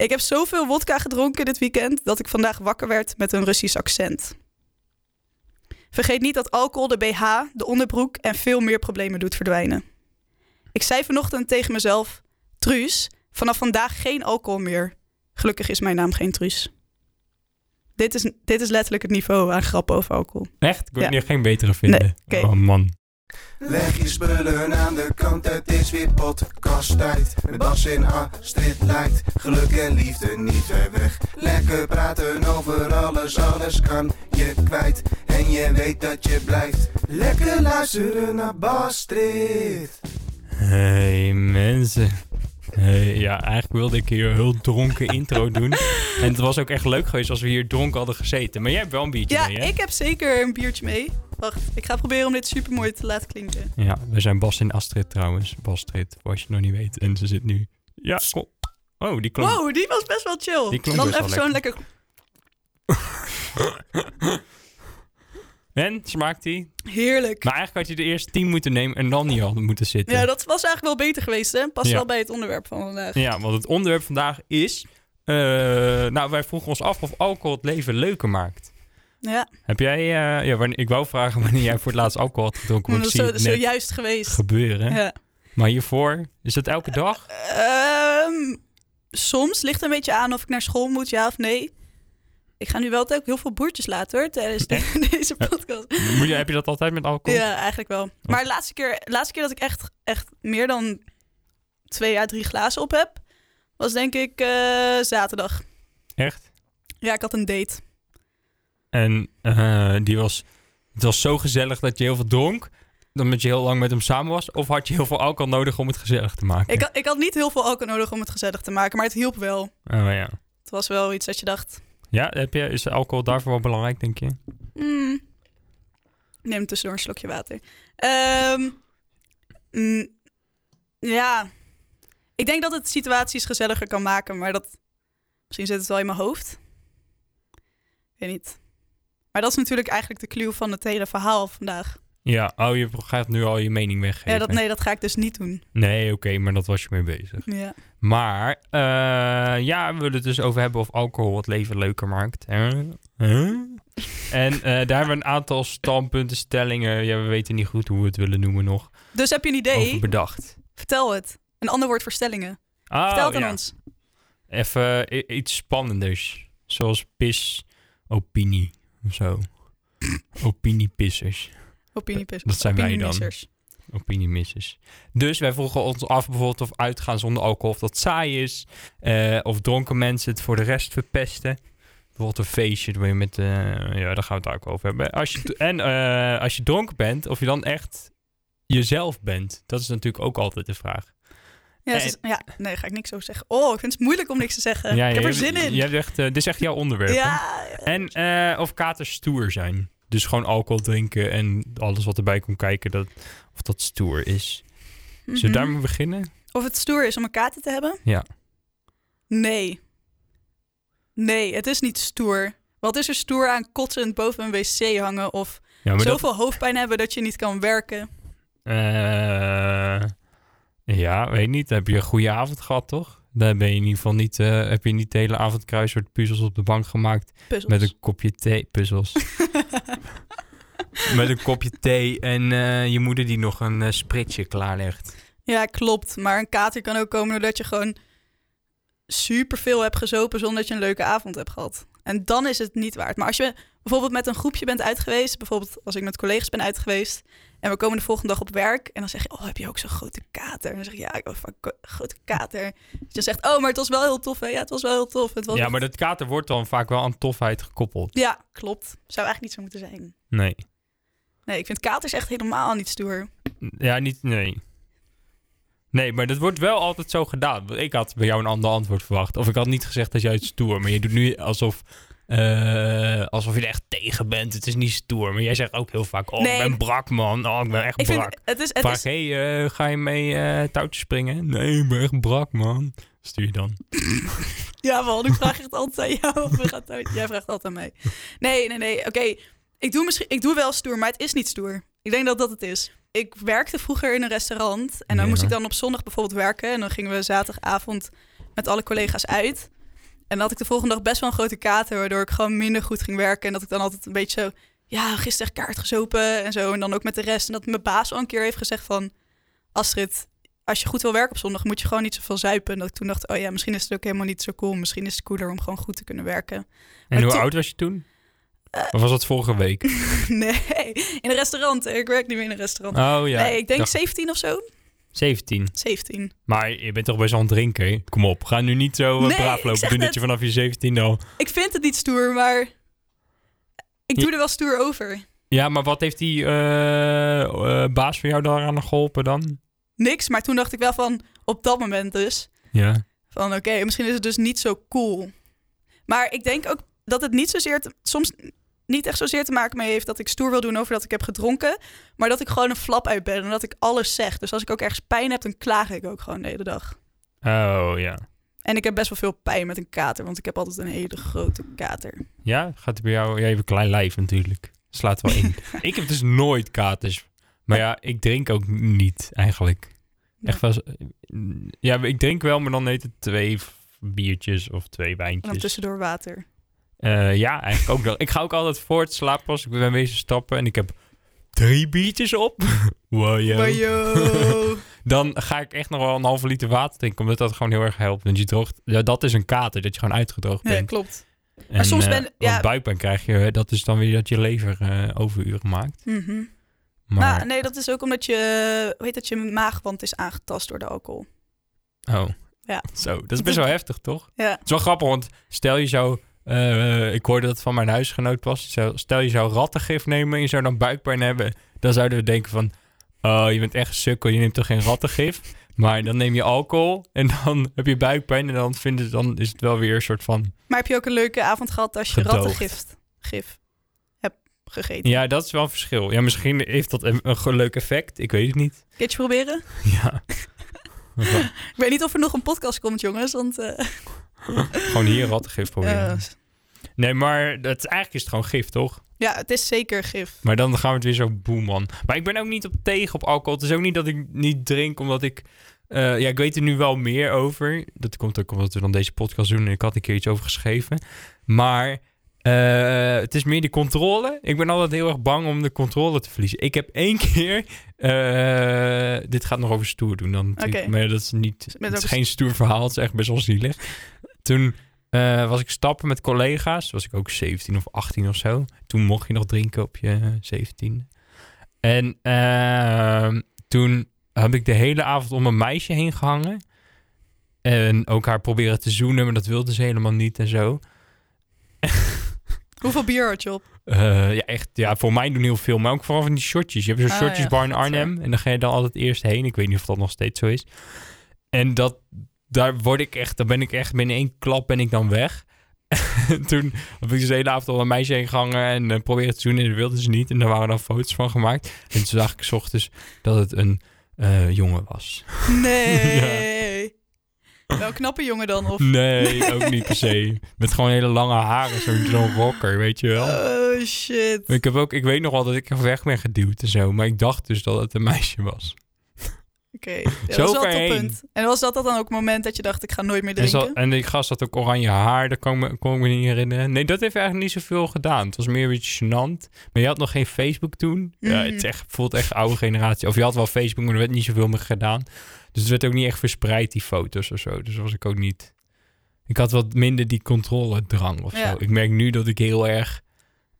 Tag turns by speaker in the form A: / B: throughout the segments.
A: Ik heb zoveel wodka gedronken dit weekend dat ik vandaag wakker werd met een Russisch accent. Vergeet niet dat alcohol de BH, de onderbroek en veel meer problemen doet verdwijnen. Ik zei vanochtend tegen mezelf: Truus, vanaf vandaag geen alcohol meer. Gelukkig is mijn naam geen Truus. Dit is, dit is letterlijk het niveau aan grappen over alcohol.
B: Echt? Ik kon
A: Ja.
B: je geen betere vinden.
A: Nee, oké.
B: Oh man.
C: Leg je spullen aan de kant, het is weer podcasttijd. Met Bas en Astrid lijkt geluk en liefde niet ver weg. Lekker praten over alles, alles kan je kwijt. En je weet dat je blijft. Lekker luisteren naar Bastrid.
B: Hey mensen. Hey, ja, eigenlijk wilde ik hier een heel dronken intro doen. En het was ook echt leuk geweest als we hier dronken hadden gezeten. Maar jij hebt wel een biertje
A: Ja,
B: mee, hè?
A: ik heb zeker een biertje mee. Wacht, ik ga proberen om dit super mooi te laten klinken.
B: Ja, we zijn Bas en Astrid trouwens. Bastrid, als je het nog niet weet. En ze zit nu... Ja, kom. Oh, die klonk...
A: Wow, die was best wel chill.
B: Die klonk
A: Dan
B: best wel
A: even zo'n lekker.
B: En, smaakt die?
A: Heerlijk.
B: Maar eigenlijk had je de eerste tien moeten nemen en dan niet hadden moeten zitten.
A: Ja, dat was eigenlijk wel beter geweest, hè? Past
B: Ja.
A: wel bij het onderwerp van vandaag.
B: Ja, want het onderwerp vandaag is... eh, nou, wij vroegen ons af of alcohol het leven leuker maakt.
A: Ja,
B: Heb jij... eh, ja, wanneer, ik wou vragen wanneer jij voor het laatst alcohol had gedronken.
A: dat
B: Maar
A: is
B: ik zie
A: zo,
B: het
A: zojuist geweest.
B: gebeuren.
A: Ja.
B: Maar hiervoor, is het elke dag?
A: Ehm, soms ligt een beetje aan of ik naar school moet, ja of nee. Ik ga nu wel ook heel veel boertjes laten hoor, tijdens de- deze podcast.
B: Moet je, heb je dat altijd met alcohol?
A: Ja, eigenlijk wel. Maar de laatste keer, de laatste keer dat ik echt, echt meer dan twee à drie glazen op heb, was denk ik eh, zaterdag.
B: Echt?
A: Ja, ik had een date.
B: En eh, die was, het was zo gezellig dat je heel veel dronk. Omdat je heel lang met hem samen was. Of had je heel veel alcohol nodig om het gezellig te maken?
A: Ik, had- ik had niet heel veel alcohol nodig om het gezellig te maken, maar het hielp wel.
B: Oh ja.
A: Het was wel iets dat je dacht,
B: Ja, heb je, is alcohol daarvoor wel belangrijk, denk je?
A: mm, neem tussendoor een slokje water. Ehm, mm, ja, ik denk dat het situaties gezelliger kan maken, maar dat misschien zit het wel in mijn hoofd. Ik weet niet. Maar dat is natuurlijk eigenlijk de clue van het hele verhaal vandaag.
B: Ja, oh, je gaat nu al je mening weggeven.
A: Ja, dat, nee, dat ga ik dus niet doen.
B: Nee, oké, maar dat was je mee bezig.
A: Ja.
B: Maar, eh, ja, we willen het dus over hebben of alcohol het leven leuker maakt. Huh? En eh, daar hebben we een aantal standpunten, stellingen. Ja, we weten niet goed hoe we het willen noemen nog.
A: Dus heb je een idee?
B: Over bedacht.
A: Vertel het. Een ander woord voor stellingen.
B: Oh,
A: Vertel het aan
B: ja.
A: ons.
B: Even iets spannenders. Zoals pis, opinie of zo. Opiniepissers.
A: Opiniepis.
B: Dat zijn wij dan.
A: opiniemissers.
B: Dus wij vroegen ons af bijvoorbeeld of uitgaan zonder alcohol of dat saai is. Eh, of dronken mensen het voor de rest verpesten. Bijvoorbeeld een feestje waar je met... eh, ja, daar gaan we het ook over hebben. Als je, en eh, als je dronken bent, of je dan echt jezelf bent. Dat is natuurlijk ook altijd de vraag.
A: Ja,
B: En-
A: ja, nee, ga ik niks over zeggen. Oh, ik vind het moeilijk om niks te zeggen.
B: Ja,
A: ik heb er zin
B: hebt-
A: in.
B: Je hebt echt, dit is echt jouw onderwerp. hè?
A: ja,
B: En of katers stoer zijn. Dus gewoon alcohol drinken en alles wat erbij komt kijken, dat, of dat stoer is. Zullen we
A: Mhm.
B: daarmee beginnen?
A: Of het stoer is om een kater te hebben?
B: Ja.
A: Nee. Nee, het is niet stoer. Wat is er stoer aan kotsend boven een wc hangen of
B: Ja, dat,
A: zoveel hoofdpijn hebben dat je niet kan werken?
B: eh, ja, weet niet. Heb je een goede avond gehad, toch? Dan ben je in ieder geval niet, eh, heb je niet de hele avond kruiswoord puzzels op de bank gemaakt
A: Puzzels.
B: met een kopje thee. Puzzels. met een kopje thee en eh, je moeder die nog een eh, spritsje klaarlegt.
A: Ja, klopt. Maar een kater kan ook komen doordat je gewoon superveel hebt gezopen zonder dat je een leuke avond hebt gehad. En dan is het niet waard. Maar als je bijvoorbeeld met een groepje bent uit geweest, bijvoorbeeld als ik met collega's ben uit geweest en we komen de volgende dag op werk en dan zeg je, oh, heb je ook zo'n grote kater? En dan zeg je, ja, ik heb een grote kater. Dus je zegt, oh, maar het was wel heel tof, hè? Ja, het was wel heel tof. Het was
B: Ja, maar dat kater wordt dan vaak wel aan tofheid gekoppeld.
A: Ja, klopt. Zou eigenlijk niet zo moeten zijn.
B: Nee.
A: Nee, ik vind katers echt helemaal niet stoer.
B: Ja, niet, nee. Nee, maar dat wordt wel altijd zo gedaan. Ik had bij jou een ander antwoord verwacht. Of ik had niet gezegd dat jij het stoer. Maar je doet nu alsof, eh, alsof je er echt tegen bent. Het is niet stoer. Maar jij zegt ook heel vaak, oh,
A: Nee.
B: ik ben brak, man. Oh, ik ben echt
A: Ik
B: brak.
A: vind, het is, het
B: Vraag,
A: is,
B: hey, eh, ga je mee eh touwtjes springen? Nee, ik ben echt brak, man. Stuur je dan.
A: Ja, wel, ik vraag echt altijd aan jou. Of we gaan. Jij vraagt altijd aan mij. Nee, nee, nee. Oké, ik, doe misschien, ik doe wel stoer, maar het is niet stoer. Ik denk dat dat het is. Ik werkte vroeger in een restaurant. En dan
B: Ja.
A: moest ik dan op zondag bijvoorbeeld werken. En dan gingen we zaterdagavond met alle collega's uit. En dan had ik de volgende dag best wel een grote kater, waardoor ik gewoon minder goed ging werken. En dat ik dan altijd een beetje zo, ja, gisteren kaart gezopen en zo. En dan ook met de rest. En dat mijn baas al een keer heeft gezegd van, Astrid, als je goed wil werken op zondag, moet je gewoon niet zoveel zuipen. En dat ik toen dacht, oh ja, misschien is het ook helemaal niet zo cool. Misschien is het cooler om gewoon goed te kunnen werken.
B: En
A: Maar
B: hoe
A: toen-
B: oud was je toen?
A: Eh.
B: of was dat vorige week?
A: nee, in een restaurant. Ik werk niet meer in een restaurant.
B: Oh ja.
A: nee, ik denk
B: dacht
A: 17 of zo.
B: 17.
A: 17.
B: Maar je bent toch best wel aan het drinken? Kom op, ga nu niet zo eh,
A: Nee,
B: braaf lopen doen dat je vanaf je 17 al...
A: Ik vind het niet stoer, maar ik
B: Ja.
A: doe er wel stoer over.
B: Ja, maar wat heeft die eh, eh, baas van jou daaraan geholpen dan?
A: Niks, maar toen dacht ik wel van, op dat moment dus,
B: Ja.
A: van oké, misschien is het dus niet zo cool. Maar ik denk ook dat het niet zozeer, te- soms niet echt zozeer te maken mee heeft dat ik stoer wil doen over dat ik heb gedronken, maar dat ik gewoon een flap uit ben en dat ik alles zeg. Dus als ik ook ergens pijn heb, dan klaag ik ook gewoon de hele dag.
B: Oh ja.
A: En ik heb best wel veel pijn met een kater, want ik heb altijd een hele grote kater.
B: Ja, gaat het bij jou... Een klein lijf natuurlijk. Slaat wel in. ik heb dus nooit katers. Maar ja, ik drink ook niet eigenlijk. Echt wel... Ja, ik drink wel, maar dan heet het twee biertjes of twee
A: En dan
B: wijntjes.
A: tussendoor water.
B: Eh, ja, eigenlijk ook nog. Ik ga ook altijd voor het slapen als ik ben wezen stappen en ik heb drie biertjes op. wow, yo.
A: Maar yo.
B: Dan ga ik echt nog wel een halve liter water drinken, omdat dat gewoon heel erg helpt. Want je droogt, ja, dat is een kater, dat je gewoon uitgedroogd
A: Ja,
B: bent.
A: klopt.
B: En,
A: soms
B: eh,
A: ben- ja.
B: buikpijn krijg je, dat is dan weer dat je lever eh, overuren maakt.
A: Mhm.
B: Maar,
A: Maar nee, dat is ook omdat je, weet dat je maagwand is aangetast door de alcohol.
B: oh.
A: Ja.
B: Zo, dat is best wel heftig, toch?
A: Ja.
B: Het is wel grappig, want stel je zou... eh, ik hoorde dat van mijn huisgenoot pas. Stel- je zou rattengif nemen en je zou dan buikpijn hebben. Dan zouden we denken van... Oh, je bent echt een sukkel, je neemt toch geen rattengif? Maar dan neem je alcohol en dan heb je buikpijn. En dan, vinden, ze- dan is het wel weer een soort van...
A: Maar heb je ook een leuke avond gehad als je rattengif gif hebt gegeten?
B: Ja, dat is wel een verschil. Ja, misschien heeft dat een, een leuk effect. Ik weet het niet.
A: Kun je proberen?
B: Ja.
A: Ik weet niet of er nog een podcast komt, jongens. Want eh,
B: Gewoon hier rattengif proberen.
A: eh,
B: Nee, maar dat, eigenlijk is het gewoon gif, toch?
A: ja, het is zeker gif.
B: Maar dan gaan we het weer zo boem, man. Maar ik ben ook niet op tegen op alcohol. Het is ook niet dat ik niet drink, omdat ik... eh, ja, ik weet er nu wel meer over. Dat komt ook omdat we dan deze podcast doen en ik had een keer iets over geschreven. Maar eh, het is meer de controle. Ik ben altijd heel erg bang om de controle te verliezen. Ik heb één keer... eh, dit gaat nog over stoer doen dan.
A: Oké.
B: Maar dat is niet... Het is geen stoer verhaal. Het is echt best wel zielig. Toen eh, was ik stappen met collega's. Was ik ook 17 of 18 of zo. Toen mocht je nog drinken op je 17. En ehm, toen heb ik de hele avond om een meisje heen gehangen. En ook haar proberen te zoenen, maar dat wilde ze helemaal niet en zo.
A: Hoeveel bier had je op?
B: Eh, ja, echt. Ja, voor mij doen heel veel. Maar ook vooral van die shotjes. Je hebt zo'n
A: Ah,
B: shotjesbar
A: ja,
B: in Arnhem. En dan ga je dan altijd eerst heen. Ik weet niet of dat nog steeds zo is. En dat, daar word ik echt... Dan ben ik echt binnen één klap ben ik dan weg. En toen heb ik dus de hele avond al een meisje heen gehangen. En uh, probeerde te doen. En dat wilde ze niet. En daar waren dan foto's van gemaakt. En toen zag ik 's ochtends dat het een eh, jongen was.
A: Nee. Wel een knappe jongen dan? Of...
B: Nee, ook niet per se. Met gewoon hele lange haren. Zo'n zo'n rocker, weet je wel.
A: Oh, shit.
B: Ik, heb ook, ik weet nog wel dat ik weg ben geduwd en zo. Maar ik dacht dus dat het een meisje was.
A: Oké, dat
B: Zo
A: was wel toppunt. En was dat dan ook het moment dat je dacht, ik ga nooit meer
B: En,
A: drinken?
B: zo, en die gast had ook oranje haar. Dat kon, ik me- kon ik me niet herinneren. Nee, dat heeft eigenlijk niet zoveel gedaan. Het was meer een beetje gênant. Maar je had nog geen Facebook toen. Ja,
A: Mhm.
B: het is echt, voelt echt oude generatie. Of je had wel Facebook, maar er werd niet zoveel meer gedaan. Dus het werd ook niet echt verspreid, die foto's of zo. Dus was ik ook niet... Ik had wat minder die controledrang of
A: Ja.
B: zo. Ik merk nu dat ik heel erg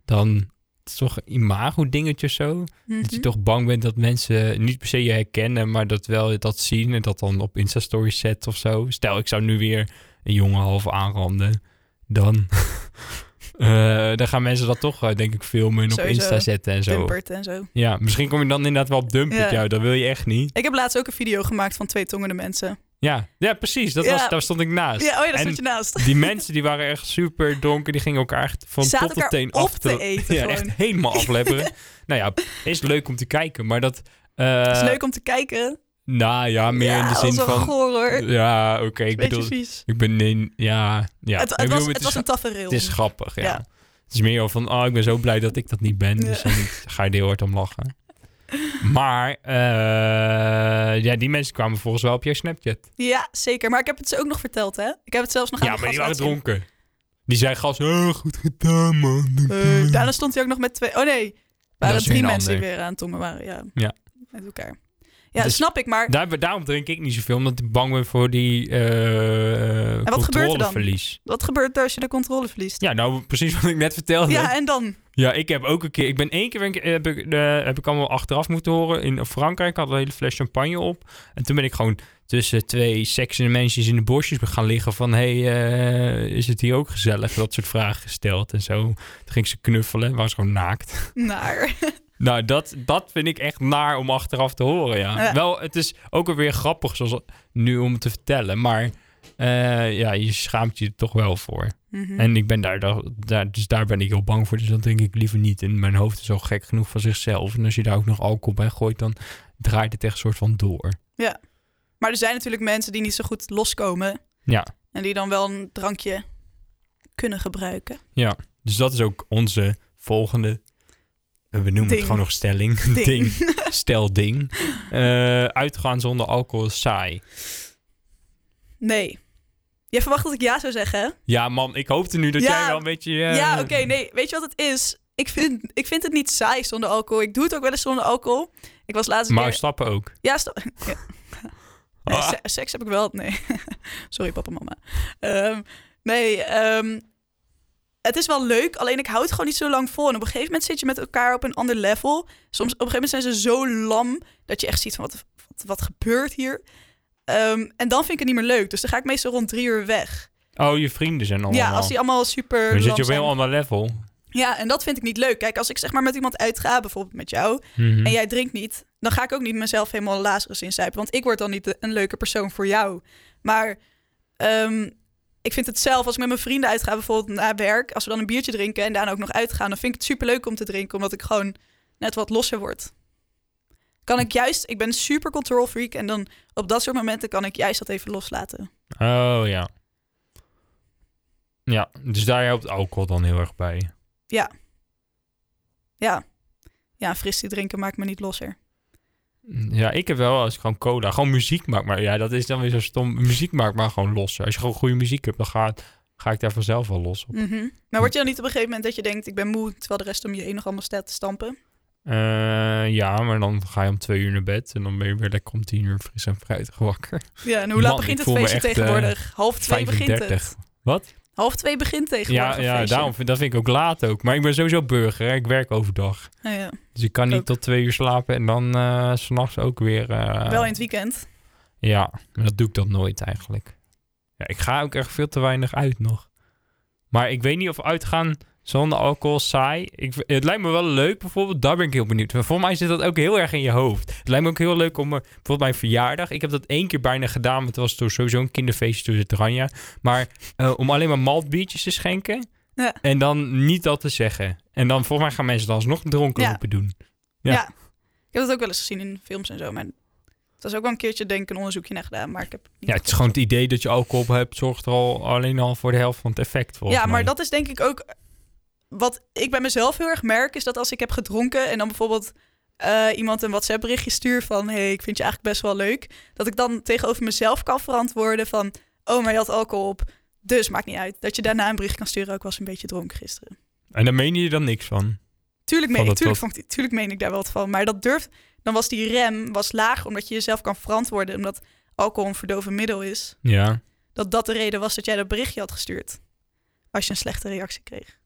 B: dan... Toch een imago-dingetje zo. Dat je
A: Mhm.
B: toch bang bent dat mensen niet per se je herkennen, maar dat wel dat zien en dat dan op Insta-stories zet of zo. Stel, ik zou nu weer een jongen half aanranden, dan, eh, dan gaan mensen dat toch, eh, denk ik, filmen en op. Insta zetten en zo.
A: Dumpert en zo.
B: Ja, misschien kom je dan inderdaad wel op Dumpert.
A: Ja.
B: Ja, dat wil je echt niet.
A: Ik heb laatst ook een video gemaakt van twee tongende mensen.
B: Ja, ja precies. Dat
A: Ja.
B: was, daar stond ik naast.
A: Ja, oh ja, daar
B: En
A: stond je naast.
B: Die mensen die waren echt super donker. Die gingen elkaar echt van
A: Zaten
B: tot
A: elkaar
B: teen af
A: te eten
B: Ja, echt helemaal aflebberen. nou ja, is leuk om te kijken, maar dat... eh,
A: is leuk om te kijken.
B: Nou ja, meer
A: ja,
B: in de zin
A: dat is wel
B: van...
A: goor hoor.
B: Ja, oké. ik bedoel...
A: vies.
B: Ik ben... Nee, ja, ja.
A: het, het,
B: bedoel,
A: was, het
B: is,
A: was een tafereel.
B: het is grappig, ja.
A: Ja.
B: Het is meer van... Oh, ik ben zo blij dat ik dat niet ben. Dus dan ga je er heel hard om lachen. Maar eh, ja, die mensen kwamen volgens wel op jouw Snapchat.
A: Ja, zeker. Maar ik heb het ze ook nog verteld, hè? Ik heb het zelfs nog aan
B: Ja, maar die waren dronken. Die zei gast, oh, goed gedaan man.
A: Eh, daarna stond hij ook nog met twee... Oh nee, waren drie mensen die weer aan het tongen waren. Ja,
B: Ja.
A: met elkaar. Ja,
B: Dus-
A: snap ik, maar...
B: Daar, daarom drink ik niet zoveel, omdat ik bang ben voor die eh
A: wat gebeurt er dan?
B: controleverlies.
A: Wat gebeurt er als je de controle verliest?
B: Ja, nou precies wat ik net vertelde.
A: Ja, en dan?
B: Ja, ik heb ook een keer. Ik ben één keer heb, ik, eh, heb ik allemaal achteraf moeten horen. In Frankrijk had een hele fles champagne op. En toen ben ik gewoon tussen twee seksende mensen in de bosjes gaan liggen. Van hey, eh, is het hier ook gezellig? Dat soort vragen gesteld en zo. Toen ging ik ze knuffelen. Was gewoon naakt.
A: Naar.
B: Nou, dat, dat vind ik echt naar om achteraf te horen. Ja.
A: Ja.
B: Wel, het is ook alweer grappig zoals nu om te vertellen. Maar eh, ja, je schaamt je er toch wel voor.
A: Mhm.
B: En ik ben daar, daar, dus daar ben ik heel bang voor. Dus dan denk ik liever niet. En mijn hoofd is al gek genoeg van zichzelf. En als je daar ook nog alcohol bij gooit, dan draait het echt een soort van door.
A: Maar er zijn natuurlijk mensen die niet zo goed loskomen.
B: Ja.
A: En die dan wel een drankje kunnen gebruiken.
B: Ja, dus dat is ook onze volgende. We noemen
A: Ding.
B: het gewoon nog stelling.
A: Ding.
B: Ding. Stel ding. Eh, uitgaan zonder alcohol is saai.
A: Nee. Jij verwacht dat ik ja zou zeggen?
B: Ja, man, ik hoopte nu dat
A: Ja.
B: jij wel een beetje. eh,
A: Ja, oké, nee. Weet je wat het is? Ik vind, ik vind het niet saai zonder alcohol. Ik doe het ook wel eens zonder alcohol. Ik was laatst
B: Maar
A: keer...
B: stappen ook.
A: Ja, sta- ja. Nee,
B: Ah.
A: se- seks heb ik wel. Nee. Sorry, papa, mama. Ehm, nee, ehm, het is wel leuk. Alleen ik hou het gewoon niet zo lang vol. En op een gegeven moment zit je met elkaar op een ander level. Soms op een gegeven moment zijn ze zo lam dat je echt ziet van wat, wat, wat gebeurt hier. Ehm, en dan vind ik het niet meer leuk. Dus dan ga ik meestal rond drie uur weg.
B: Oh, je vrienden zijn allemaal.
A: Ja, als die allemaal super.
B: Dan zit je op een heel ander level.
A: Ja, en dat vind ik niet leuk. Kijk, als ik zeg maar met iemand uitga, bijvoorbeeld met jou,
B: Mhm.
A: en jij drinkt niet, dan ga ik ook niet mezelf helemaal Lazarus inzuipen. Want ik word dan niet een leuke persoon voor jou. Maar ehm, ik vind het zelf, als ik met mijn vrienden uitga, bijvoorbeeld na werk, als we dan een biertje drinken en daarna ook nog uitgaan, dan vind ik het super leuk om te drinken, omdat ik gewoon net wat losser word. Kan ik juist, ik ben super control freak en dan op dat soort momenten kan ik juist dat even loslaten.
B: Oh ja. Ja, dus daar helpt alcohol dan heel erg bij.
A: Ja. Ja. Ja, fristie drinken maakt me niet losser.
B: Ja, ik heb wel als ik gewoon cola, gewoon muziek maak. Maar ja, dat is dan weer zo stom. Muziek maakt maar gewoon los. Als je gewoon goede muziek hebt, dan ga, ga ik daar vanzelf wel los op.
A: Mhm. Maar word je dan niet op een gegeven moment dat je denkt, ik ben moe, terwijl de rest om je heen nog allemaal staat te stampen?
B: Eh, ja, maar dan ga je om twee uur naar bed en dan ben je weer lekker om tien uur fris en fruitig wakker.
A: Ja, en hoe laat begint het feestje
B: eh,
A: tegenwoordig? Half twee begint
B: 35.
A: het.
B: Wat?
A: Half twee begint tegenwoordig
B: Ja, ja
A: feestje.
B: daarom vind, dat vind ik ook laat ook. Maar ik ben sowieso burger, hè. ik werk overdag.
A: Ja, ja.
B: Dus ik kan niet
A: Ook.
B: tot twee uur slapen en dan s s'nachts ook weer... eh,
A: Wel in het weekend.
B: Ja, maar dat doe ik dan nooit eigenlijk. Ja, ik ga ook echt veel te weinig uit nog. Maar ik weet niet of uitgaan zonder alcohol saai. Ik, het lijkt me wel leuk bijvoorbeeld. Daar ben ik heel benieuwd. Maar Voor mij zit dat ook heel erg in je hoofd. Het lijkt me ook heel leuk om... eh, bijvoorbeeld mijn verjaardag. Ik heb dat één keer bijna gedaan. Maar het was toen sowieso een kinderfeestje tussen het Ranja. Maar eh, om alleen maar maltbiertjes te schenken.
A: Ja.
B: En dan niet dat te zeggen. En dan volgens mij gaan mensen dan alsnog dronken
A: Ja.
B: lopen doen.
A: Ja.
B: Ja.
A: Ik heb dat ook wel eens gezien in films en zo. Maar het was ook wel een keertje denk ik een onderzoekje naar gedaan. Maar ik heb niet
B: Ja, het is gewoon het idee dat je alcohol hebt... zorgt er al alleen al voor de helft van het effect.
A: Ja, maar
B: mij.
A: dat is denk ik ook... Wat ik bij mezelf heel erg merk, is dat als ik heb gedronken... en dan bijvoorbeeld eh, iemand een WhatsApp berichtje stuur van... hey, ik vind je eigenlijk best wel leuk. Dat ik dan tegenover mezelf kan verantwoorden van... oh, maar je had alcohol op, dus maakt niet uit. Dat je daarna een bericht kan sturen, ook was een beetje dronken gisteren.
B: En daar meen je er dan niks van.
A: Tuurlijk meen, ik,
B: dat
A: tuurlijk, vond tuurlijk meen ik daar wel wat van. Maar dat durft... Dan was die rem was laag, omdat je jezelf kan verantwoorden... omdat alcohol een verdovend middel is.
B: Ja.
A: Dat dat de reden was dat jij dat berichtje had gestuurd. Als je een slechte reactie kreeg.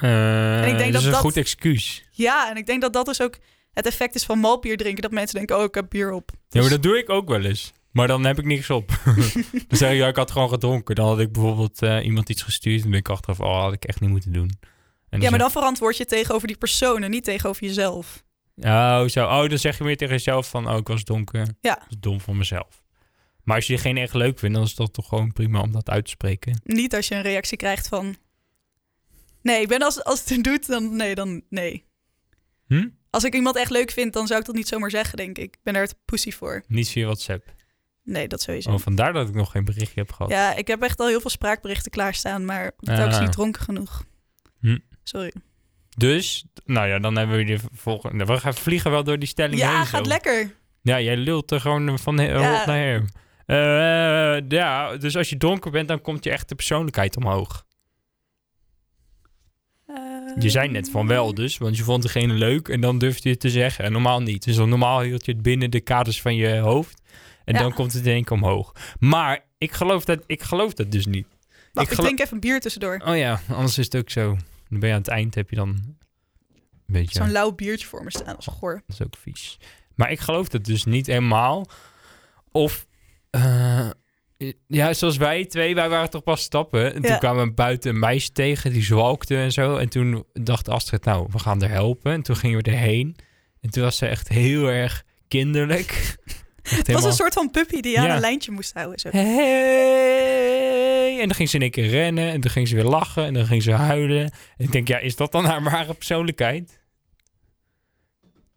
B: Eh
A: ik denk
B: dat
A: dat
B: is een
A: dat-
B: goed excuus.
A: Ja, en ik denk dat dat dus ook het effect is van malbier drinken. Dat mensen denken, oh, ik heb bier op.
B: Ja, maar
A: Dus-
B: dat doe ik ook wel eens. Maar dan heb ik niks op. dan zeg ik, ja, ik had gewoon gedronken. Dan had ik bijvoorbeeld eh, iemand iets gestuurd. En ben ik achteraf, oh, had ik echt niet moeten doen. En
A: ja, maar dan verantwoord je tegenover die persoon en niet tegenover jezelf.
B: Oh, zo. Oh, dan zeg je meer tegen jezelf van, oh, ik was dronken.
A: Ja.
B: Dat is dom van mezelf. Maar als je diegene echt leuk vindt, dan is dat toch gewoon prima om dat uit te spreken.
A: Niet als je een reactie krijgt van... Nee, ik ben als, als het er doet, dan nee, dan nee.
B: Hm?
A: Als ik iemand echt leuk vind, dan zou ik dat niet zomaar zeggen, denk ik. Ik ben er te pussy voor.
B: Niet via WhatsApp.
A: Nee, dat sowieso.
B: Oh, vandaar dat ik nog geen berichtje heb gehad.
A: Ja, ik heb echt al heel veel spraakberichten klaarstaan, maar telkens
B: Ah.
A: niet dronken genoeg.
B: Hm.
A: Sorry.
B: Dus, nou ja, dan hebben we de volgende. We gaan vliegen wel door die stelling heen.
A: Ja,
B: zo.
A: gaat lekker.
B: Ja, jij lult er gewoon van he-
A: Ja.
B: naar her. Eh, ja, dus als je dronken bent, dan komt je echte persoonlijkheid omhoog. Je zei net van wel dus, want je vond degene leuk en dan durfde je het te zeggen. En normaal niet. Dus normaal hield je het binnen de kaders van je hoofd. En
A: Ja.
B: dan komt het in één keer omhoog. Maar ik geloof dat, ik geloof dat dus niet.
A: Ik,
B: ik gelo-
A: drink even een bier tussendoor.
B: Oh ja, anders is het ook zo. Dan ben je aan het eind, heb je dan een beetje...
A: Zo'n lauw biertje voor me staan. Is goor.
B: Dat is ook vies. Maar ik geloof dat dus niet helemaal. Of, eh, ja, zoals wij twee, wij waren toch pas stappen. En
A: Ja.
B: toen kwamen we buiten een meisje tegen, die zwalkte en zo. En toen dacht Astrid, nou, we gaan er helpen. En toen gingen we erheen. En toen was ze echt heel erg kinderlijk.
A: Het was
B: helemaal,
A: een soort van puppy die aan
B: Ja.
A: een lijntje moest houden. Zo.
B: Hey! En dan ging ze in één keer rennen. En dan ging ze weer lachen. En dan ging ze huilen. En ik denk, ja, is dat dan haar ware persoonlijkheid?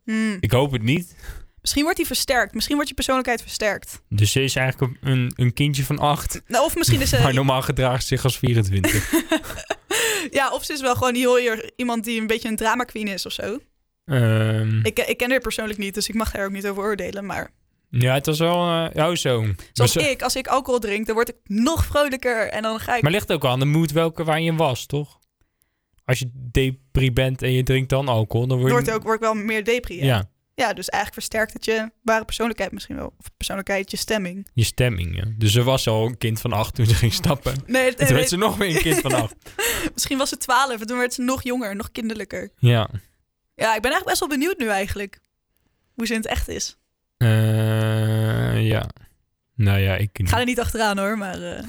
A: Hmm.
B: Ik hoop het niet.
A: Misschien wordt die versterkt. Misschien wordt je persoonlijkheid versterkt.
B: Dus ze is eigenlijk een, een, kindje van acht.
A: Nou, of misschien is ze...
B: Maar normaal gedraagt ze zich als 24.
A: Ja, of ze is wel gewoon heel iemand die een beetje een drama queen is of zo.
B: Ehm,
A: Ik, ik ken haar persoonlijk niet, dus ik mag daar ook niet over oordelen. Maar
B: ja, het was wel... oh, zo.
A: Zoals ik, als ik alcohol drink, dan word ik nog vrolijker. En dan ga ik...
B: maar ligt ook aan de moed welke waar je in was, toch? Als je depri bent en je drinkt dan alcohol, dan word je...
A: wordt ook word ik wel meer depri. Ja.
B: ja.
A: Ja, dus eigenlijk versterkt het je ware persoonlijkheid misschien wel. Of persoonlijkheid, je stemming.
B: je stemming, ja. Dus ze was al een kind van acht toen ze ging stappen. En
A: Nee, nee,
B: toen
A: nee,
B: werd ze nog weer een kind van acht.
A: misschien was ze twaalf en toen werd ze nog jonger, nog kinderlijker.
B: Ja.
A: Ja, ik ben eigenlijk best wel benieuwd nu eigenlijk. Hoe ze in het echt is.
B: Eh, ja. Nou ja, ik...
A: Ik ga er niet achteraan hoor, maar... eh,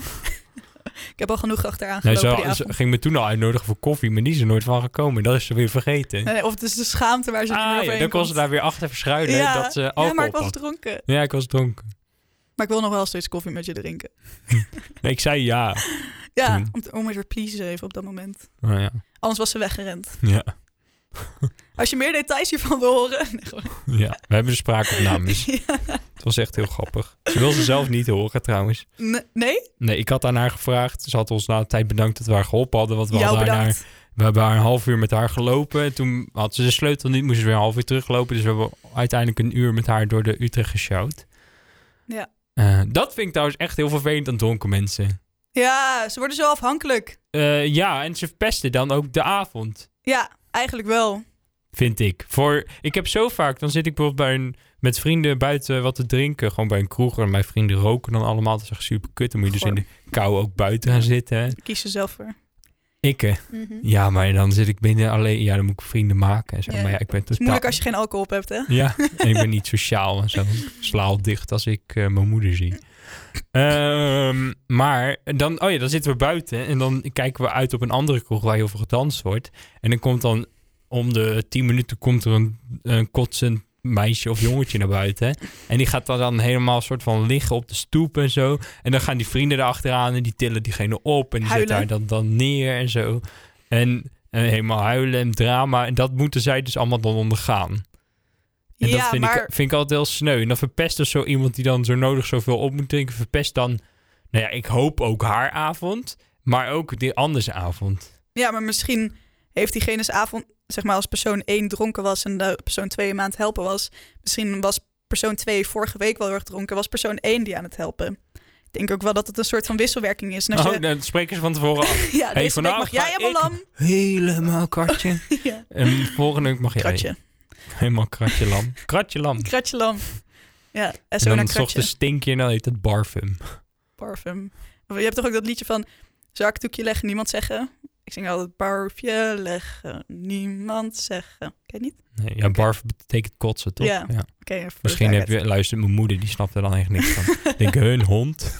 A: ik heb al genoeg achteraan
B: Nee,
A: gelopen
B: ze, ging me toen al uitnodigen voor koffie, maar die is er nooit van gekomen. Dat is ze weer vergeten.
A: Nee, of het is de schaamte waar ze
B: Ah, ja, dan kon ze daar weer achter verschuilen
A: ja,
B: dat ze
A: ja, maar ik was
B: had.
A: dronken.
B: Ja, ik was dronken.
A: Maar ik wil nog wel steeds koffie met je drinken.
B: Nee, ik zei ja.
A: Ja,
B: Toen.
A: om, te, om het weer pleasen even op dat moment.
B: Oh, ja.
A: Anders was ze weggerend.
B: Ja.
A: Als je meer details hiervan wil horen... Nee,
B: ja, we hebben de spraakopnames.
A: Ja.
B: Het was echt heel grappig. Ze wil ze zelf niet horen trouwens.
A: Ne- Nee?
B: Nee, ik had aan haar gevraagd. Ze had ons na een tijd bedankt dat we haar geholpen hadden. Want we,
A: Jou
B: hadden haar, we hebben haar een half uur met haar gelopen. En toen had ze de sleutel niet, moest ze weer een half uur teruglopen. Dus we hebben uiteindelijk een uur met haar door de Utrecht gesjouwd.
A: Ja.
B: Eh, dat vind ik trouwens echt heel vervelend aan dronken mensen.
A: Ja, ze worden zo afhankelijk.
B: Eh, ja, en ze verpesten dan ook de avond.
A: Ja, eigenlijk wel.
B: Vind ik. Voor, ik heb zo vaak, dan zit ik bijvoorbeeld bij een, met vrienden buiten wat te drinken. Gewoon bij een kroeg. En mijn vrienden roken dan allemaal. Dat is echt super kut. Dan moet je dus in de kou ook buiten gaan zitten. hè.
A: Kies je zelf voor.
B: Ik, eh, ja, maar dan zit ik binnen alleen. Ja, dan moet ik vrienden maken en zo.
A: Ja.
B: Maar ja, ik ben
A: Het is moeilijk als je geen alcohol op hebt, hè?
B: Ja, en ik ben niet sociaal en zo. Slaal dicht als ik eh, mijn moeder zie. Ehm, maar dan, oh ja, dan zitten we buiten en dan kijken we uit op een andere kroeg waar heel veel gedanst wordt. En dan komt dan om de tien minuten komt er een, een kotsend meisje of jongetje naar buiten. En die gaat dan, dan helemaal soort van liggen op de stoep en zo. En dan gaan die vrienden erachteraan en die tillen diegene op. En die zetten haar
A: Huilen.
B: dan, dan neer en zo. En, en helemaal huilen en drama. En dat moeten zij dus allemaal dan ondergaan. En dat
A: ja,
B: vind,
A: maar
B: ik, vind ik altijd heel sneu. En dan verpest dus zo iemand die dan zo nodig zoveel op moet drinken, verpest dan, nou ja, ik hoop ook haar avond, maar ook die andere avond.
A: Ja, maar misschien heeft diegene's avond, zeg maar als persoon 1 dronken was en de persoon 2 hem aan het helpen was. Misschien was persoon 2 vorige week wel heel erg dronken, was persoon 1 die aan het helpen. Ik denk ook wel dat het een soort van wisselwerking is. En als
B: Oh,
A: je,
B: dan spreken ze van tevoren af.
A: ja,
B: hey,
A: deze week
B: vanavond
A: mag jij helemaal lam.
B: Helemaal kratje.
A: ja.
B: en volgende week mag jij
A: Kratje.
B: helemaal kratje lam. Kratje lam.
A: Kratje lam. Ja, en
B: En
A: zo naar
B: dan
A: kratje.
B: ochtends stink je en dan heet het barfum.
A: Parfum. Of Je hebt toch ook dat liedje van zakdoekje leggen, niemand zeggen. Ik zing altijd barfje leggen, niemand zeggen. Ken je niet?
B: Nee, ja, barf betekent kotsen, toch?
A: Ja. De
B: Misschien heb je, luistert mijn moeder, die snapt er dan echt niks van. Ik denk, hun hond.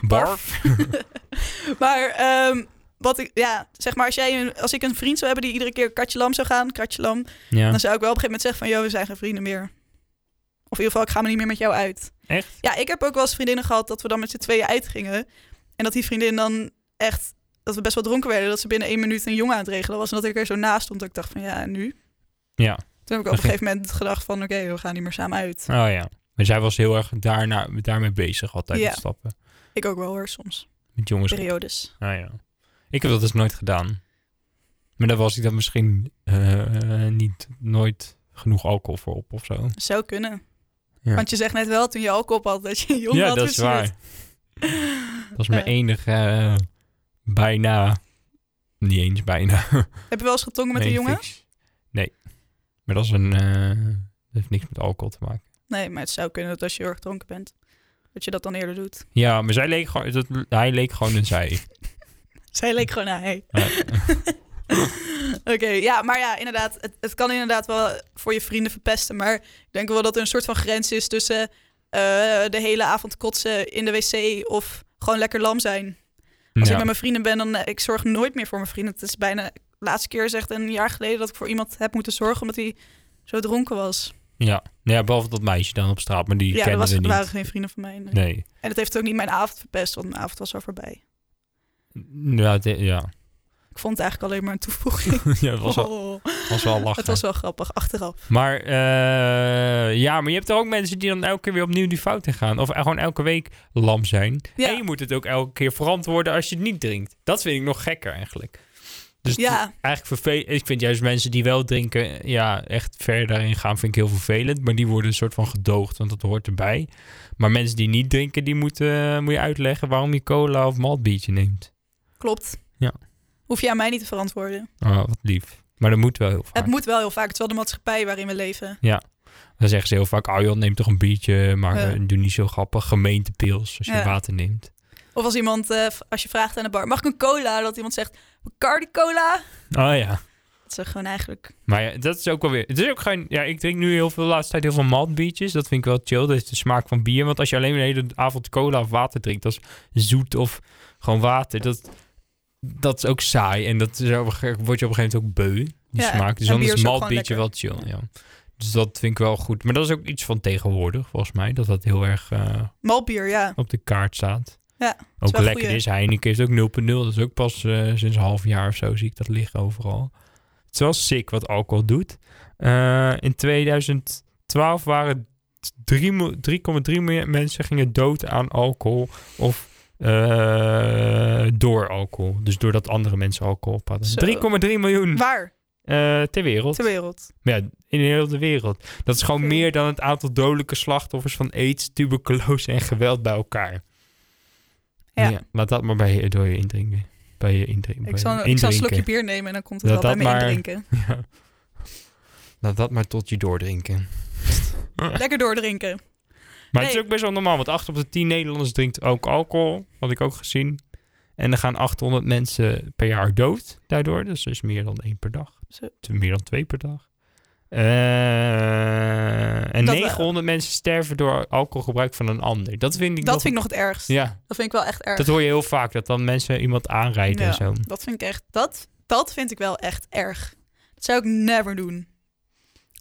B: Barf.
A: Maar ehm, wat ik, ja, zeg maar, als, jij een, als ik een vriend zou hebben die iedere keer katje lam zou gaan, katje lam,
B: Ja.
A: dan zou ik wel op een gegeven moment zeggen van, joh, we zijn geen vrienden meer. Of in ieder geval, ik ga me niet meer met jou uit.
B: Echt?
A: Ja, ik heb ook wel eens vriendinnen gehad dat we dan met z'n tweeën uitgingen. En dat die vriendin dan echt, dat we best wel dronken werden, dat ze binnen één minuut een jongen aan het regelen was. En dat ik er zo naast stond, dat ik dacht van, ja, en nu?
B: Ja.
A: Toen heb ik op een gegeven moment gedacht van, oké, we gaan niet meer samen uit.
B: Oh ja. Maar zij was heel erg daarna, daarmee bezig altijd
A: Ja.
B: met stappen.
A: Ik ook wel hoor, soms.
B: Met jongens.
A: Periodes.
B: Ah ja. Ik heb dat dus nooit gedaan. Maar daar was hij dan misschien eh, niet nooit genoeg alcohol voor op of zo.
A: Zou kunnen.
B: Ja.
A: Want je zegt net wel toen je alcohol op had dat je jong
B: ja,
A: had
B: dat is waar. Dat is mijn
A: Ja.
B: enige eh, bijna, niet eens bijna.
A: Heb je wel eens getongen met een
B: main
A: jongen?
B: fix. Nee. Maar dat is een, eh, dat heeft niks met alcohol te maken.
A: Nee, maar het zou kunnen dat als je heel erg dronken bent, dat je dat dan eerder doet.
B: Ja, maar zij leek gewoon, dat, hij leek gewoon een zij.
A: Zij leek gewoon hey.
B: Ja.
A: Oké, ja, maar ja, inderdaad. Het, het kan inderdaad wel voor je vrienden verpesten. Maar ik denk wel dat er een soort van grens is tussen eh, de hele avond kotsen in de wc of gewoon lekker lam zijn. Als ik
B: Ja.
A: met mijn vrienden ben, dan eh, ik zorg nooit meer voor mijn vrienden. Het is bijna de laatste keer is echt een jaar geleden dat ik voor iemand heb moeten zorgen omdat hij zo dronken was.
B: Ja. ja, behalve dat meisje dan op straat, maar die
A: ja, dat
B: kennen
A: was,
B: we niet.
A: waren geen vrienden van mij. nee.
B: Nee.
A: En het heeft ook niet mijn avond verpest, want mijn avond was al voorbij.
B: Ja, ja.
A: Ik vond het eigenlijk alleen maar een toevoeging.
B: ja, het was wel,
A: Oh,
B: was wel lachen.
A: het was wel grappig, achteraf.
B: Maar eh, ja, maar je hebt er ook mensen die dan elke keer weer opnieuw die fout in gaan. Of gewoon elke week lam zijn.
A: Ja.
B: En je moet het ook elke keer verantwoorden als je het niet drinkt. Dat vind ik nog gekker eigenlijk. Dus
A: Ja.
B: eigenlijk vervelend. Ik vind juist mensen die wel drinken, ja, echt ver daarin gaan, vind ik heel vervelend. Maar die worden een soort van gedoogd, want dat hoort erbij. Maar mensen die niet drinken, die moeten, moet je uitleggen waarom je cola of maltbiertje neemt.
A: Klopt.
B: Ja.
A: Hoef je aan mij niet te verantwoorden.
B: Oh, wat lief. Maar dat moet wel heel vaak.
A: Het moet wel heel vaak. Het is wel de maatschappij waarin we leven.
B: Dan zeggen ze heel vaak, oh joh, neem toch een biertje, maar
A: Ja.
B: eh, doe niet zo grappig. Gemeentepils als je
A: Ja.
B: water neemt.
A: Of als iemand, eh, als je vraagt aan de bar, mag ik een cola? Dat iemand zegt, Bacardi cola?
B: Oh ja.
A: Dat is gewoon eigenlijk...
B: Maar ja, dat is ook wel weer. Het is ook geen. Ja, ik drink nu heel veel de laatste tijd heel veel maltbiertjes. Dat vind ik wel chill. Dat is de smaak van bier. Want als je alleen de hele avond cola of water drinkt, dat is zoet of gewoon water. Dat, dat is ook saai. En dat is word je op een gegeven moment ook beu. Die
A: Ja,
B: smaak. Dus dan is
A: ook
B: maltbiertje wel chill. Ja. Dus dat vind ik wel goed. Maar dat is ook iets van tegenwoordig, volgens mij. Dat dat heel erg eh,
A: Malbier, ja.
B: op de kaart staat.
A: Ja,
B: Ook lekker
A: goeie.
B: is. Heineken is ook 0.0. Dat is ook pas eh, sinds een half jaar of zo zie ik dat liggen overal. Het is wel sick wat alcohol doet. Eh, in 2012 waren 3 mil- 3,3 miljoen mensen gingen dood aan alcohol of eh, door alcohol. Dus doordat andere mensen alcohol op hadden.
A: Zo.
B: 3,3 miljoen
A: Waar?
B: eh, ter wereld.
A: Ter wereld.
B: Ja, in heel de wereld. Dat is gewoon meer dan het aantal dodelijke slachtoffers van aids, tuberculose en geweld bij elkaar.
A: Ja.
B: laat dat maar bij je, door je indrinken. Bij je indrinken.
A: Ik zal, ik zal een slokje bier nemen en dan komt het
B: Dat
A: wel bij
B: dat
A: me indrinken.
B: Ja. Laat dat maar tot je doordrinken.
A: Lekker doordrinken.
B: Maar het is ook best wel normaal, want 8 op de 10 Nederlanders drinkt ook alcohol. Had ik ook gezien. En er gaan 800 mensen per jaar dood daardoor. Dus dat is meer dan één per dag. Meer dan twee per dag. Eh, en
A: Dat wel.
B: 900 mensen sterven door alcoholgebruik van een ander. Dat vind ik
A: Dat
B: nog...
A: vind ik nog het ergst.
B: Ja,
A: Dat vind ik wel echt erg.
B: dat hoor je heel vaak. Dat dan mensen iemand aanrijden
A: Ja,
B: en zo.
A: Dat vind ik echt, dat, dat vind ik wel echt erg. Dat zou ik never doen.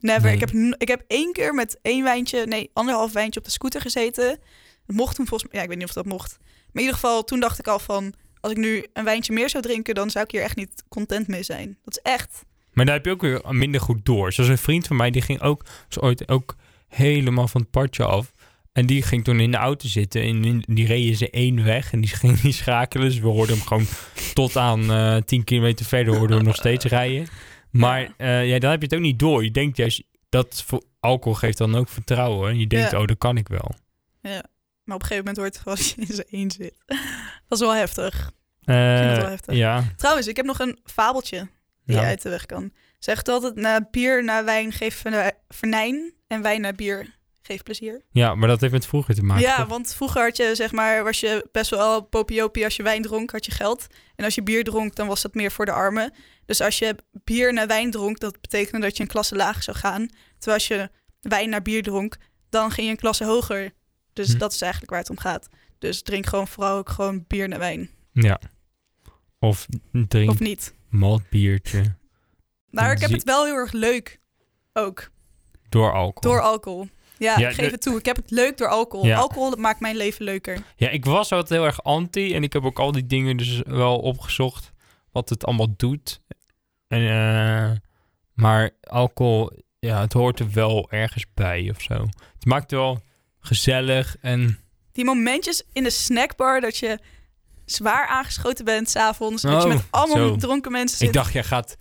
A: Never.
B: Nee.
A: Ik, heb, ik heb één keer met één wijntje, nee, anderhalf wijntje op de scooter gezeten. Dat mocht toen volgens mij, ja, ik weet niet of dat mocht. Maar in ieder geval, toen dacht ik al van, als ik nu een wijntje meer zou drinken, dan zou ik hier echt niet content mee zijn. Dat is echt.
B: Maar daar heb je ook weer minder goed door. Zoals een vriend van mij, die ging ook zo ooit ook helemaal van het padje af. En die ging toen in de auto zitten en in- die reden ze één weg en die ging niet schakelen. Dus we hoorden hem gewoon tot aan eh 10 kilometer verder hoorden we hem nog steeds rijden. Maar eh, ja, dan heb je het ook niet door. Je denkt juist, dat voor alcohol geeft dan ook vertrouwen. En je denkt,
A: Ja.
B: oh, dat kan ik wel.
A: Ja. Maar op een gegeven moment hoort het gewoon als je in zijn één zit. Dat is wel heftig. Vind het wel heftig.
B: ja,
A: Trouwens, ik heb nog een fabeltje die
B: Nou.
A: uit de weg kan. Zegt altijd, na bier, na wijn, geef verne- vernijn. En wijn, na bier, geef plezier.
B: ja, maar dat heeft met vroeger te maken.
A: ja,
B: toch?
A: want vroeger had je, zeg maar, was je best wel popiopie als je wijn dronk, had je geld. En als je bier dronk, dan was dat meer voor de armen. Dus als je bier naar wijn dronk, dat betekende dat je een klasse lager zou gaan. Terwijl als je wijn naar bier dronk, dan ging je een klasse hoger. Dus
B: Hm.
A: dat is eigenlijk waar het om gaat. Dus drink gewoon vooral ook gewoon bier naar wijn.
B: Ja. Of drink
A: Of niet.
B: maltbiertje
A: Maar ik heb het wel heel erg leuk. Ook.
B: door alcohol.
A: Door alcohol. Ja,
B: Ja,
A: ik geef
B: de-
A: het toe. Ik heb het leuk door alcohol.
B: Ja.
A: Alcohol maakt mijn leven leuker.
B: Ja, ik was altijd heel erg anti. En ik heb ook al die dingen dus wel opgezocht. Wat het allemaal doet. En, eh, maar alcohol, ja, het hoort er wel ergens bij of zo. Het maakt het wel gezellig en...
A: Die momentjes in de snackbar dat je zwaar aangeschoten bent s'avonds. dat je
B: Oh,
A: met allemaal
B: zo.
A: dronken mensen zit.
B: Ik dacht, jij gaat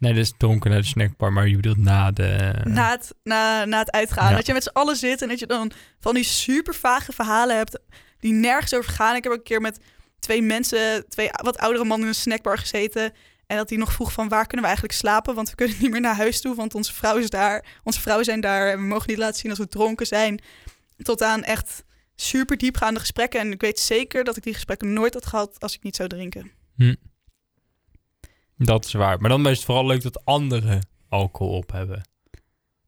B: naar de dronken naar de snackbar, maar je bedoelt na de...
A: na het, na, na het uitgaan.
B: Ja.
A: Dat je met z'n allen zit en dat je dan van die super vage verhalen hebt die nergens over gaan. Ik heb ook een keer met twee mensen, twee wat oudere mannen in een snackbar gezeten. En dat die nog vroeg van waar kunnen we eigenlijk slapen? Want we kunnen niet meer naar huis toe, want onze vrouw is daar. Onze vrouwen zijn daar en we mogen niet laten zien als we dronken zijn. Tot aan echt super diepgaande gesprekken. En ik weet zeker dat ik die gesprekken nooit had gehad als ik niet zou drinken.
B: Hm. Dat is waar. Maar dan is het vooral leuk dat anderen alcohol op hebben. Dat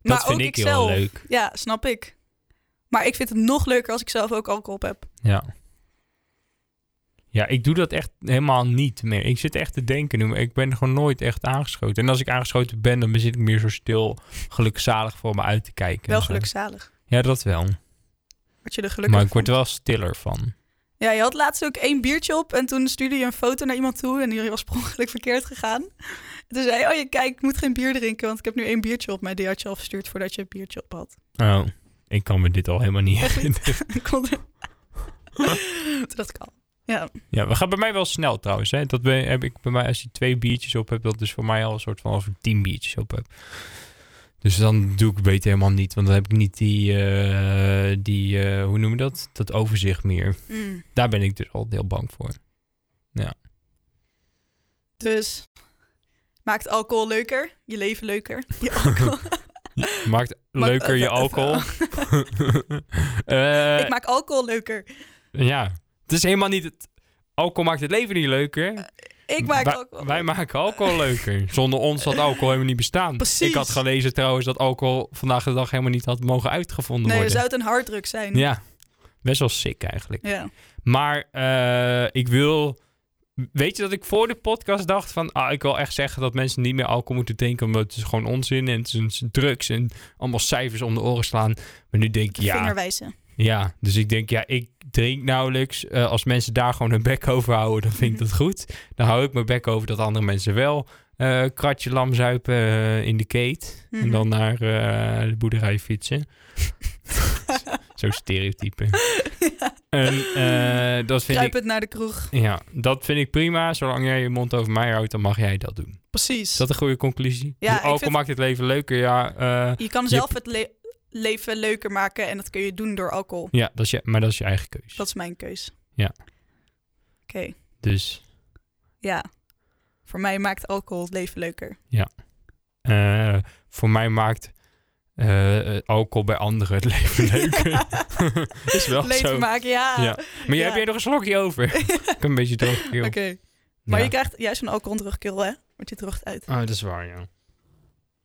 A: maar
B: vind
A: ook
B: ik heel
A: zelf.
B: leuk.
A: Ja, snap ik. Maar ik vind het nog leuker als ik zelf ook alcohol op heb.
B: Ja. Ja, ik doe dat echt helemaal niet meer. Ik zit echt te denken nu, maar ik ben gewoon nooit echt aangeschoten. En als ik aangeschoten ben, dan zit ik meer zo stil, gelukzalig voor me uit te kijken.
A: Wel gelukzalig.
B: Ja, dat wel.
A: Word je er gelukkig
B: Maar ik word er wel stiller van.
A: Ja, je had laatst ook één biertje op en toen stuurde je een foto naar iemand toe en die was per ongeluk verkeerd gegaan. En toen zei je, oh je kijk, ik moet geen bier drinken, want ik heb nu één biertje op. Maar die had je al verstuurd voordat je een biertje op had.
B: Oh, ik kan me dit al helemaal niet herinneren.
A: Ik kon- ik al. Ja,
B: Ja, we gaan bij mij wel snel trouwens. Hè. Dat ben, heb ik bij mij, als je twee biertjes op hebt, dat is voor mij al een soort van als ik tien biertjes op heb. Dus dan doe ik beter helemaal niet, want dan heb ik niet die, eh, die eh, hoe noem je dat? Dat overzicht meer.
A: Mm.
B: Daar ben ik dus altijd heel bang voor.
A: dus maakt alcohol leuker, je leven leuker. Je alcohol.
B: Maakt
A: Maak-
B: leuker je alcohol. Eh,
A: ik maak alcohol leuker.
B: Ja, het is helemaal niet het... Alcohol maakt het leven niet leuker.
A: Ik maak
B: wij,
A: alcohol
B: wij maken alcohol leuker. Zonder ons had alcohol helemaal niet bestaan.
A: Precies.
B: Ik had gelezen trouwens dat alcohol vandaag de dag helemaal niet had mogen uitgevonden
A: Nee,
B: worden.
A: zou het een harddruk zijn.
B: Ja, best wel sick eigenlijk.
A: Ja.
B: Maar eh, ik wil... Weet je dat ik voor de podcast dacht van... Ah, ik wil echt zeggen dat mensen niet meer alcohol moeten drinken... omdat het is gewoon onzin en het is, het is drugs en allemaal cijfers om de oren slaan. Maar nu denk ik, ja,
A: Vingerwijzen.
B: Ja, dus ik denk, ja, ik drink nauwelijks. Eh, als mensen daar gewoon hun bek over houden, dan vind ik dat goed. Dan hou ik mijn bek over dat andere mensen wel eh kratje lam zuipen eh, in de keet. En
A: Mhm.
B: dan naar de boerderij fietsen. Zo stereotype. En eh, dat vind ik...
A: Kruipend naar de kroeg.
B: Ja, dat vind ik prima. Zolang jij je mond over mij houdt, dan mag jij dat doen.
A: Precies.
B: Is dat een goede conclusie?
A: Ja,
B: Dus alcohol
A: vind-
B: maakt het leven leuker, ja.
A: Je kan
B: Je
A: zelf het le- leven leuker maken en dat kun je doen door alcohol.
B: ja, dat is je, maar dat is je eigen keus.
A: Dat is mijn keus.
B: Ja.
A: Oké,
B: Dus
A: ja. Voor mij maakt alcohol het leven leuker.
B: Eh, voor mij maakt eh, alcohol bij anderen het leven leuker. is wel
A: leven
B: zo.
A: maken, ja.
B: Ja. Maar
A: Ja.
B: heb jij nog een slokje over? ik heb een beetje droog.
A: Oké. Maar
B: Ja.
A: je krijgt juist een alcohol terugkeel, hè? Want je droogt uit.
B: Oh, dat is waar, ja.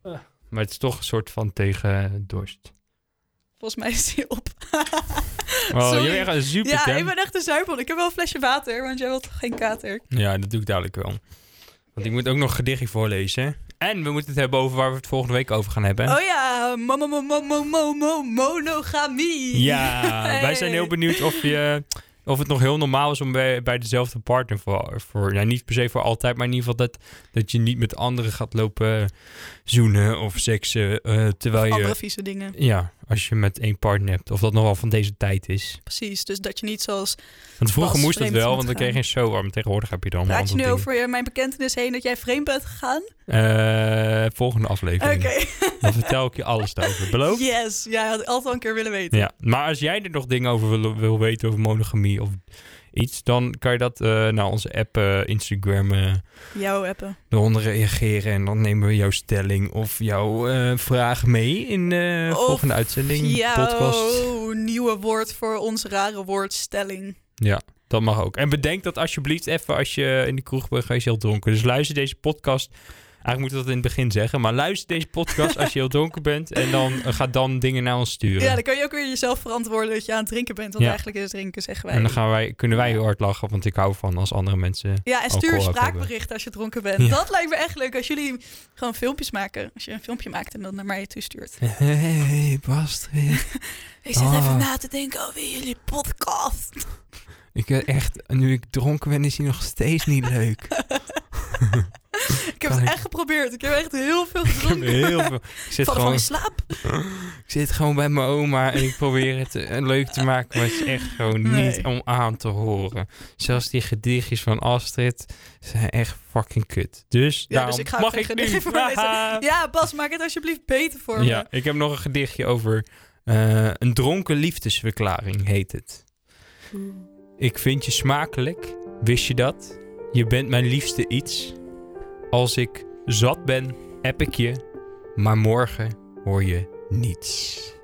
B: Ah. Maar het is toch een soort van tegen dorst.
A: Volgens mij is die op.
B: oh, je bent een super
A: Ja, ik ben echt een zuivel. Ik heb wel een flesje water, want jij wilt toch geen kater?
B: Ja, dat doe ik dadelijk wel. Want ik moet ook nog gedichtje voorlezen. En we moeten het hebben over waar we het volgende week over gaan hebben.
A: Oh ja, mo monogamie.
B: Ja, wij zijn heel benieuwd of je of het nog heel normaal is om bij, bij dezelfde partner voor, voor ja, niet per se voor altijd, maar in ieder geval dat, dat je niet met anderen gaat lopen zoenen of seksen, eh, terwijl je,
A: Andere vieze dingen.
B: ja, als je met één partner hebt, of dat nog wel van deze tijd is.
A: Precies, dus dat je niet zoals...
B: Want vroeger moest het wel, want dan kreeg je een showwarm. Tegenwoordig heb je dan
A: Praat je nu over eh, mijn bekentenis heen dat jij vreemd bent gegaan?
B: Eh, volgende aflevering.
A: Oké.
B: Dan vertel ik je alles over. Beloofd?
A: Yes, jij had altijd al een keer willen weten.
B: Ja, maar als jij er nog dingen over wil, wil weten over monogamie of iets, dan kan je dat eh, naar onze app, eh, Instagram, eh,
A: Jouw appen.
B: eronder reageren. En dan nemen we jouw stelling of jouw vraag mee in de volgende uitzending,
A: Jouw
B: podcast.
A: nieuwe woord voor onze rare woordstelling.
B: Ja, dat mag ook. En bedenk dat alsjeblieft even als je in de kroeg bent geweest heel dronken. Dus luister deze podcast. Eigenlijk moet ik dat in het begin zeggen. Maar luister deze podcast als je heel dronken bent. En dan ga dan dingen naar ons sturen.
A: Ja, dan kan je ook weer jezelf verantwoorden dat je aan het drinken bent. Want
B: Ja.
A: eigenlijk is drinken, zeggen wij.
B: en dan gaan wij, kunnen wij heel hard lachen. Want ik hou van als andere mensen...
A: Ja, en stuur
B: alcohol
A: een
B: ook
A: spraakbericht als je dronken bent.
B: Ja.
A: Dat lijkt me echt leuk als jullie gewoon filmpjes maken. Als je een filmpje maakt en dan naar mij toestuurt.
B: Hey, Bastrid.
A: Ik zit
B: Oh.
A: even na te denken over jullie podcast.
B: Ik eh, echt, nu ik dronken ben, is hij nog steeds niet leuk.
A: Ik heb het echt geprobeerd. Ik heb echt heel veel
B: Ik heb
A: gedronken.
B: heel veel. Ik zit, gewoon,
A: in slaap.
B: ik zit gewoon bij mijn oma en ik probeer het eh, leuk te maken, maar het is echt gewoon
A: Nee.
B: niet om aan te horen. Zelfs die gedichtjes van Astrid zijn echt fucking kut. Dus
A: Ja,
B: daarom
A: dus ik ga
B: mag ik nu.
A: Ja, Bas, maak het alsjeblieft beter voor me.
B: Ja, ik heb nog een gedichtje over eh, een dronken liefdesverklaring, heet het. Ik vind je smakelijk, wist je dat? Je bent mijn liefste iets. Als ik zat ben, app ik je, maar morgen hoor je niets.